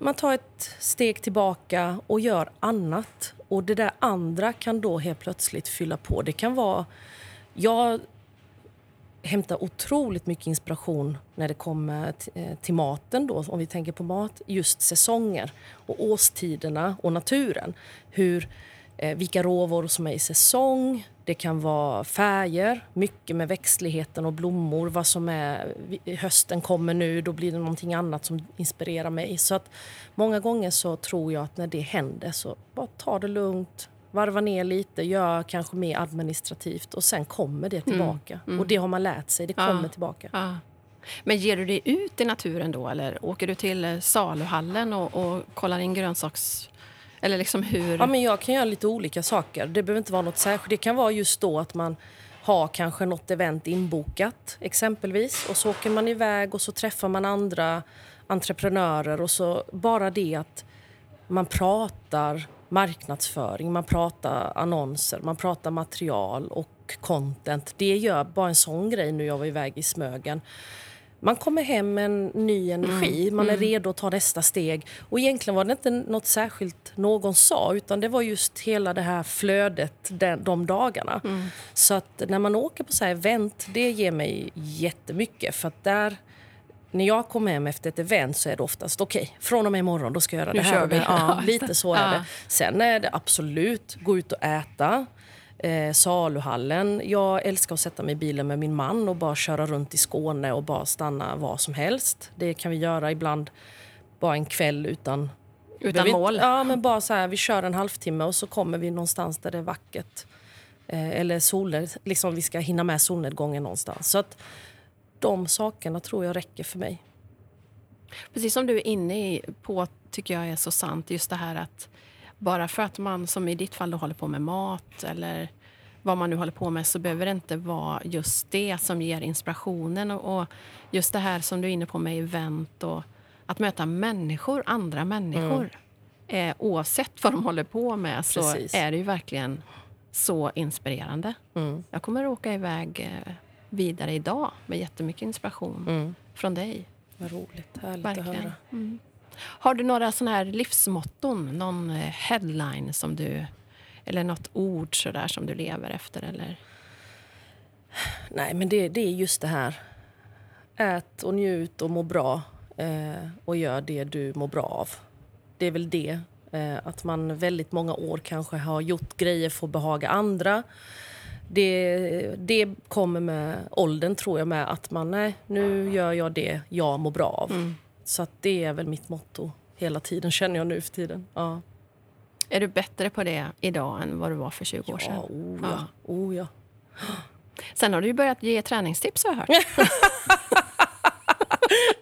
man tar ett steg tillbaka och gör annat. Och det där andra kan då helt plötsligt fylla på. Det kan vara... Jag hämtar otroligt mycket inspiration när det kommer eh, till maten, då, om vi tänker på mat. Just säsonger och årstiderna och naturen. Hur, eh, vilka råvaror som är i säsong. Det kan vara färger, mycket med växtligheten och blommor. Vad som är, hösten kommer nu, då blir det någonting annat som inspirerar mig. Så att många gånger så tror jag att när det händer så bara ta det lugnt, varva ner lite, gör kanske mer administrativt och sen kommer det tillbaka. Och det har man lärt sig, det Ja. kommer tillbaka. Ja. Men ger du dig ut i naturen då eller åker du till eh, saluhallen och, och kollar in grönsaks... Eller liksom hur... Ja, men jag kan göra lite olika saker. Det behöver inte vara något särskilt. Det kan vara just då att man har kanske något event inbokat exempelvis och så åker man iväg och så träffar man andra entreprenörer och så bara det att man pratar marknadsföring, man pratar annonser, man pratar material och content. Det gör bara en sån grej nu jag var iväg i Smögen. Man kommer hem med en ny energi, mm. man är mm. redo att ta nästa steg. Och egentligen var det inte något särskilt någon sa, utan det var just hela det här flödet de dagarna. Mm. Så att när man åker på så här event, det ger mig jättemycket. För att där när jag kommer hem efter ett event så är det oftast okej, okay, från och med imorgon då ska jag göra nu det här. Vi. Ja, lite så är det. Sen är det absolut gå ut och äta. Eh, saluhallen. Jag älskar att sätta mig i bilen med min man och bara köra runt i Skåne och bara stanna var som helst. Det kan vi göra ibland bara en kväll utan utan mål? Ja, men bara så här, vi kör en halvtimme och så kommer vi någonstans där det är vackert. Eh, eller soler, liksom vi ska hinna med solnedgången någonstans. Så att de sakerna tror jag räcker för mig. Precis som du är inne på, tycker jag är så sant, just det här att bara för att man, som i ditt fall, då, håller på med mat eller vad man nu håller på med så behöver det inte vara just det som ger inspirationen. Och, just det här som du är inne på med event och att möta människor, andra människor. Mm. Eh, oavsett vad de håller på med så Precis. är det ju verkligen så inspirerande. Mm. Jag kommer att åka iväg eh, vidare idag med jättemycket inspiration mm. från dig. Vad roligt. Härligt Verkligen. att höra. Mm. Har du några såna här livsmotton? Någon eh, headline som du... Eller något ord så där som du lever efter? Eller? Nej, men det, det är just det här. Ät och njut och må bra. Eh, och gör det du mår bra av. Det är väl det. Eh, att man väldigt många år kanske har gjort grejer för att behaga andra det, det kommer med åldern, tror jag, med att man nej, nu gör jag det jag mår bra av. Mm. Så det är väl mitt motto hela tiden, känner jag nu för tiden. Ja. Är du bättre på det idag än vad du var för 20 år sedan? Oh ja, ja. Oh ja. Sen har du börjat ge träningstips har jag hört.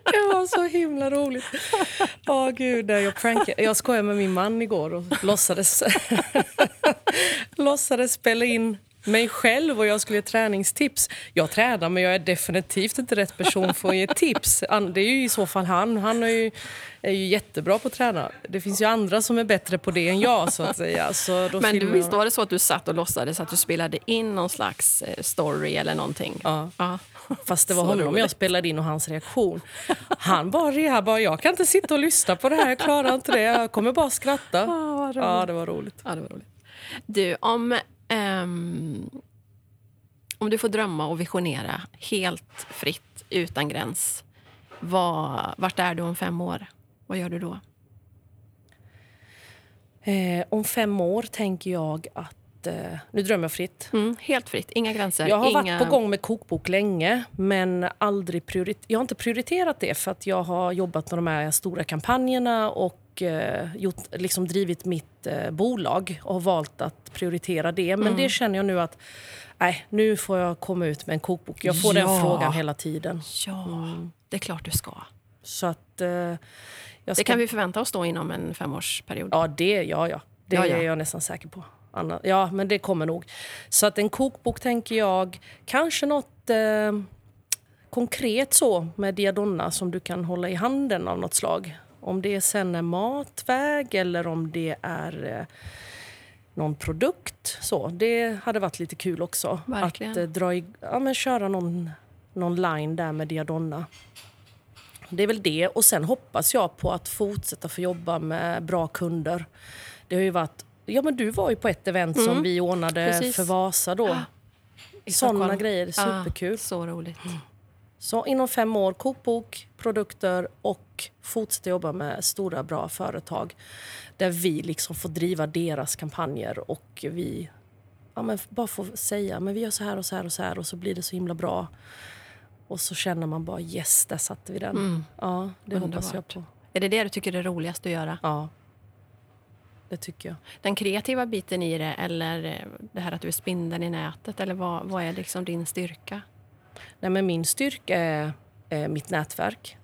det var så himla roligt. Åh, gud, jag, prankade. jag skojade med min man igår och låtsades, låtsades spela in mig själv och jag skulle ge träningstips. Jag tränar, men jag är definitivt inte rätt person för att ge tips. Det är ju i så fall han. Han är ju, är ju jättebra på att träna. Det finns ju andra som är bättre på det än jag. så att säga. Så men du, visst var det så att du satt och låtsades att du spelade in någon slags eh, story eller någonting? Ja. ja. Fast det var så honom roligt. jag spelade in och hans reaktion. Han bara reha, bara, jag kan inte sitta och lyssna på det här, jag klarar inte det. Jag kommer bara skratta. Ah, ja, det var roligt. Ja, det var roligt. Du, om Um, om du får drömma och visionera helt fritt, utan gräns. Var, vart är du om fem år? Vad gör du då? Eh, om fem år tänker jag att... Eh, nu drömmer jag fritt. Mm, helt fritt, inga gränser. Jag har inga... varit på gång med kokbok länge, men aldrig priorit jag har inte prioriterat det för att jag har jobbat med de här stora kampanjerna och och eh, gjort, liksom drivit mitt eh, bolag och valt att prioritera det. Men mm. det känner jag nu att nej, nu får jag komma ut med en kokbok. Jag får ja. den frågan hela tiden. Ja, mm. det är klart du ska. Så att, eh, ska... Det kan vi förvänta oss då inom en femårsperiod? Ja, det, ja, ja. det ja, ja. är jag nästan säker på. Anna, ja, men det kommer nog. Så att en kokbok tänker jag, kanske något eh, konkret så med Diadonna som du kan hålla i handen av något slag. Om det sen är matväg eller om det är eh, någon produkt. Så, det hade varit lite kul också. Verkligen. Att eh, dra i, ja, men köra någon, någon line där med Diadonna. Det är väl det. Och sen hoppas jag på att fortsätta få jobba med bra kunder. Det har ju varit... Ja, men du var ju på ett event mm. som vi ordnade Precis. för Vasa då. Ah, Sådana grejer. Superkul. Ah, så roligt. Mm. Så inom fem år, kokbok, produkter och fortsätta jobba med stora, bra företag där vi liksom får driva deras kampanjer och vi ja, men bara får säga men vi gör så här och så här och så här och så blir det så himla bra. Och så känner man bara yes, där satte vi den. Mm. Ja, det Underbart. hoppas jag på. Är det det du tycker är roligast att göra? Ja. Det tycker jag. Den kreativa biten i det eller det här att du är spindeln i nätet eller vad, vad är liksom din styrka? Nej, men min styrka är eh, mitt nätverk.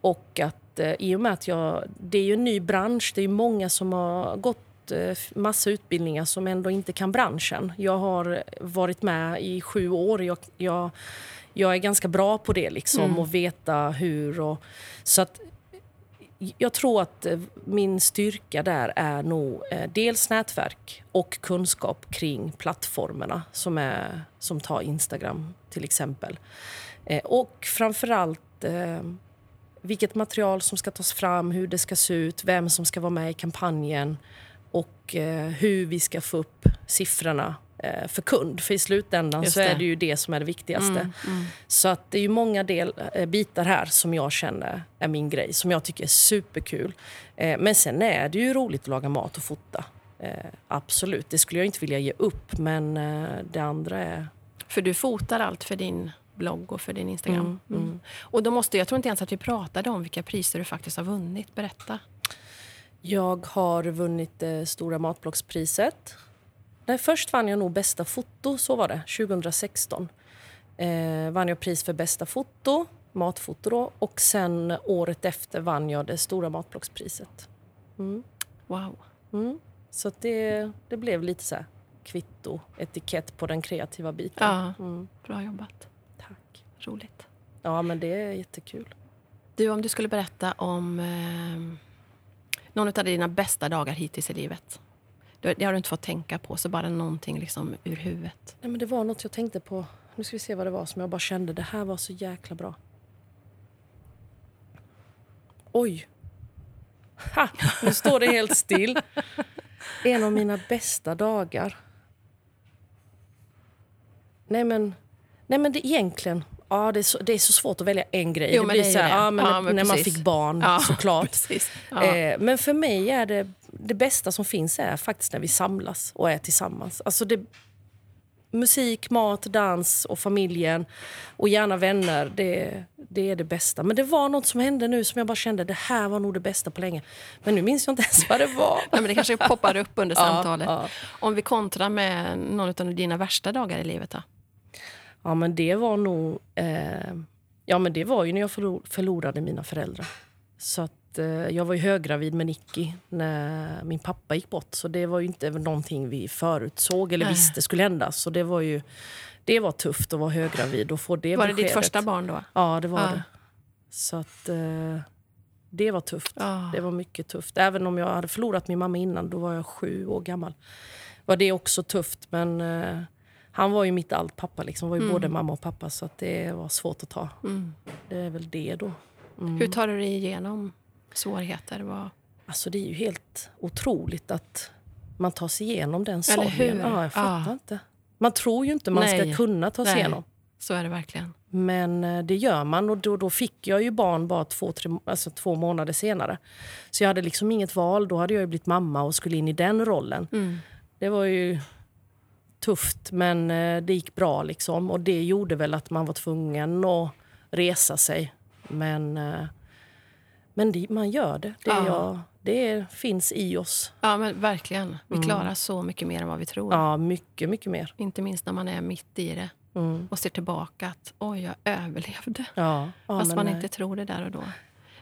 Och att eh, i och med att jag... Det är ju en ny bransch. Det är många som har gått gått eh, massa utbildningar som ändå inte kan branschen. Jag har varit med i sju år. Jag, jag, jag är ganska bra på det, liksom, mm. och veta hur. Och, så att jag tror att eh, min styrka där är nog eh, dels nätverk och kunskap kring plattformarna som, är, som tar Instagram, till exempel. Eh, och framförallt vilket material som ska tas fram, hur det ska se ut, vem som ska vara med i kampanjen och hur vi ska få upp siffrorna för kund. För i slutändan så är det ju det som är det viktigaste. Mm, mm. Så att det är många del, eh, bitar här som jag känner är min grej, som jag tycker är superkul. Eh, men sen är det ju roligt att laga mat och fota. absolut, det skulle jag inte vilja ge upp, men det andra är... För du fotar allt för din blogg och för din Instagram. Mm, mm. mm. Och då måste, jag tror inte ens att vi pratade om vilka priser du faktiskt har vunnit. Berätta. Jag har vunnit eh, Stora matbloggspriset Nej, först vann jag nog bästa foto, så var det, 2016. Eh, vann jag pris för bästa foto, matfoto då, och sen året efter vann jag det stora matblockspriset. Mm. Wow. Mm. Så det, det blev lite så här kvitto, etikett på den kreativa biten. Ja, mm. Bra jobbat. Tack. Roligt. Ja, men det är jättekul. Du, om du skulle berätta om eh, någon av dina bästa dagar hittills i livet. Det har du inte fått tänka på, så bara någonting liksom ur huvudet. Nej, men det var något jag tänkte på. Nu ska vi se vad det var som jag bara kände, det här var så jäkla bra. Oj! Ha! Nu står det helt still. En av mina bästa dagar. Nej men, nej men det egentligen... Ja, det, är så, det är så svårt att välja en grej. Jo, det blir det så här, ja, men ja, men när man fick barn, ja, såklart. Ja. Eh, men för mig är det det bästa som finns är faktiskt när vi samlas och är tillsammans. Alltså det, musik, mat, dans och familjen och gärna vänner. Det, det är det bästa. Men det var något som hände nu som jag bara kände det här var nog det bästa på länge. Men nu minns jag inte ens vad det var. Nej, men det kanske poppar upp under samtalet. Ja, ja. Om vi kontrar med någon av dina värsta dagar i livet då? Ja men det var nog... Eh, ja men det var ju när jag förlorade mina föräldrar. Så att Eh, jag var ju höggravid med Nicky när min pappa gick bort. Så det var ju inte någonting vi förutsåg eller visste skulle hända. Så det var ju det var tufft att vara höggravid och få det Var beskedet. det ditt första barn då? Ja, det var ja. det. Så att eh, det var tufft. Ja. Det var mycket tufft. Även om jag hade förlorat min mamma innan, då var jag sju år gammal. Var det också tufft, men eh, han var ju mitt allt pappa. Liksom. var ju mm. både mamma och pappa, så att det var svårt att ta. Mm. Det är väl det då. Mm. Hur tar du dig igenom svårigheter? Var... Alltså det är ju helt otroligt att man tar sig igenom den sorgen. Ja, jag fattar ja. inte. Man tror ju inte man Nej. ska kunna ta sig Nej. igenom. Så är det verkligen. Men eh, det gör man. Och då, då fick jag ju barn bara två, tre, alltså två månader senare. Så jag hade liksom inget val. Då hade jag blivit mamma och skulle in i den rollen. Mm. Det var ju tufft, men eh, det gick bra. liksom. Och Det gjorde väl att man var tvungen att resa sig. Men eh, men det, man gör det. Det, ja. jag, det finns i oss. Ja, men verkligen. Vi mm. klarar så mycket mer än vad vi tror. Ja, mycket, mycket mer. Inte minst när man är mitt i det mm. och ser tillbaka att oj, jag överlevde. Ja. ja Fast man nej. inte tror det där och då.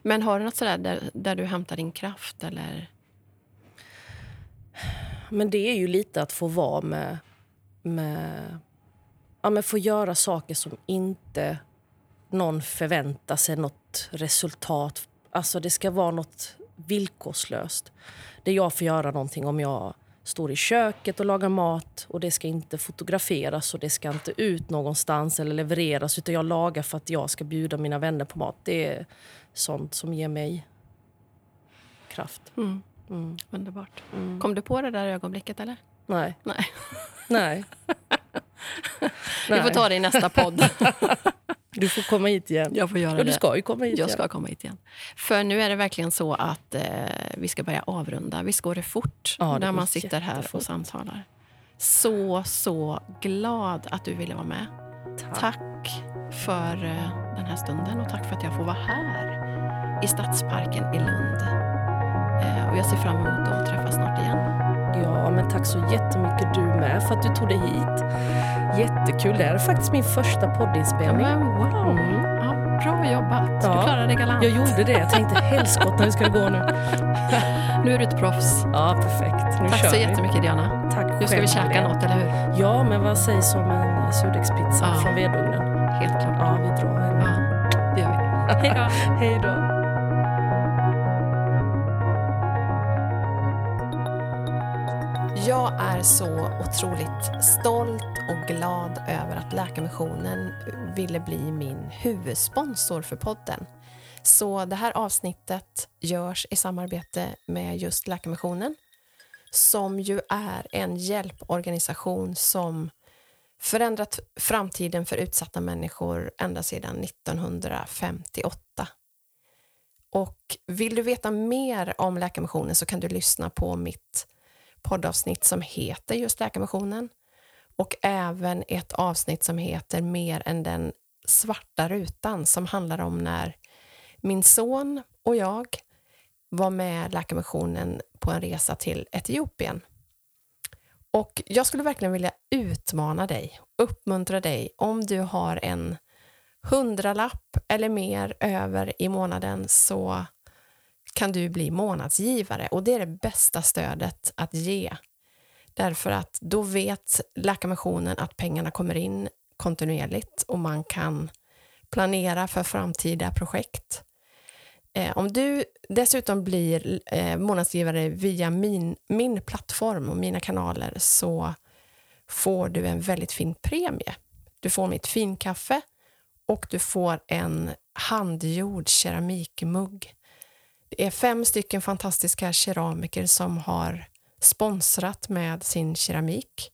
Men har du något sådär där, där du hämtar din kraft? Eller? Men det är ju lite att få vara med... med ja, men få göra saker som inte någon förväntar sig något resultat Alltså det ska vara något villkorslöst. Där jag får göra någonting om jag står i köket och lagar mat och det ska inte fotograferas och det ska inte ut någonstans eller levereras utan jag lagar för att jag ska bjuda mina vänner på mat. Det är sånt som ger mig kraft. Mm. Mm. Underbart. Mm. Kom du på det där ögonblicket eller? Nej. Nej. Nej. Vi får ta det i nästa podd. Du får komma hit igen. Jag får göra ja, du ska ju komma hit Jag igen. ska komma hit igen. För nu är det verkligen så att eh, vi ska börja avrunda. Visst går det fort ja, det när man sitter här och samtalar? Så, så glad att du ville vara med. Tack, tack för eh, den här stunden och tack för att jag får vara här i Stadsparken i Lund. Eh, och jag ser fram emot att träffas snart igen. Ja, men tack så jättemycket du med för att du tog dig hit. Jättekul. Det här är faktiskt min första poddinspelning. Men wow! Mm. Ja, bra jobbat. Du Ja. klarade det galant. Jag gjorde det. Jag tänkte helskotta, hur ska det gå nu? Nu är du ett proffs. Ja, perfekt. Nu Tack kör så vi. jättemycket Diana. Tack Nu ska vi käka något, eller hur? Ja, men vad sägs om en surdegspizza Ja. från vedugnen? Helt klart. Ja, vi drar en. Ja, det gör vi. Hej då. Hej då. Jag är så otroligt stolt och glad över att Läkarmissionen ville bli min huvudsponsor för podden. Så det här avsnittet görs i samarbete med just Läkarmissionen som ju är en hjälporganisation som förändrat framtiden för utsatta människor ända sedan 1958. Och vill du veta mer om Läkarmissionen så kan du lyssna på mitt poddavsnitt som heter just Läkarmissionen och även ett avsnitt som heter Mer än den svarta rutan som handlar om när min son och jag var med Läkarmissionen på en resa till Etiopien. Och jag skulle verkligen vilja utmana dig, uppmuntra dig om du har en hundralapp eller mer över i månaden så kan du bli månadsgivare och det är det bästa stödet att ge. Därför att då vet Läkarmissionen att pengarna kommer in kontinuerligt och man kan planera för framtida projekt. Eh, om du dessutom blir eh, månadsgivare via min, min plattform och mina kanaler så får du en väldigt fin premie. Du får mitt finkaffe och du får en handgjord keramikmugg. Det är fem stycken fantastiska keramiker som har sponsrat med sin keramik.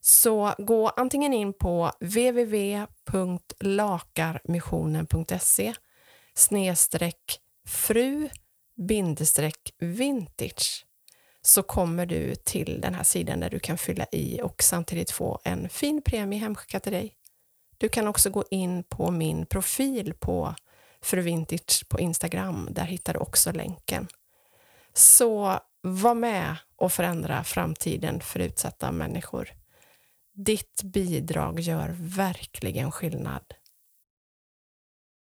Så gå antingen in på www.lakarmissionen.se snedstreck fru bindestreck vintage så kommer du till den här sidan där du kan fylla i och samtidigt få en fin premie hemskickad till dig. Du kan också gå in på min profil på Fru Vintage på Instagram. Där hittar du också länken. Så var med och förändra framtiden för utsatta människor. Ditt bidrag gör verkligen skillnad.